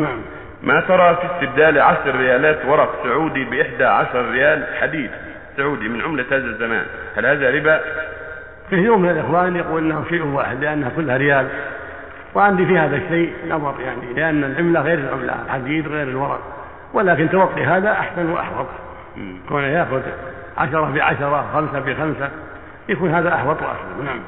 نعم. ما ترى في استبدال عشر ريالات ورق سعودي بإحدى عشر ريال حديد سعودي من عملة هذا الزمان؟ هل هذا ربا؟ كثير من الإخوان يقول أنه شيء واحد لأنها كلها ريال. وعندي في هذا الشيء نظر يعني لأن العملة غير العملة الحديد غير الورق. ولكن توقي هذا أحسن وأحوط. كونه يأخذ عشرة بعشرة خمسة بخمسة يكون هذا أحوط وأحسن. نعم.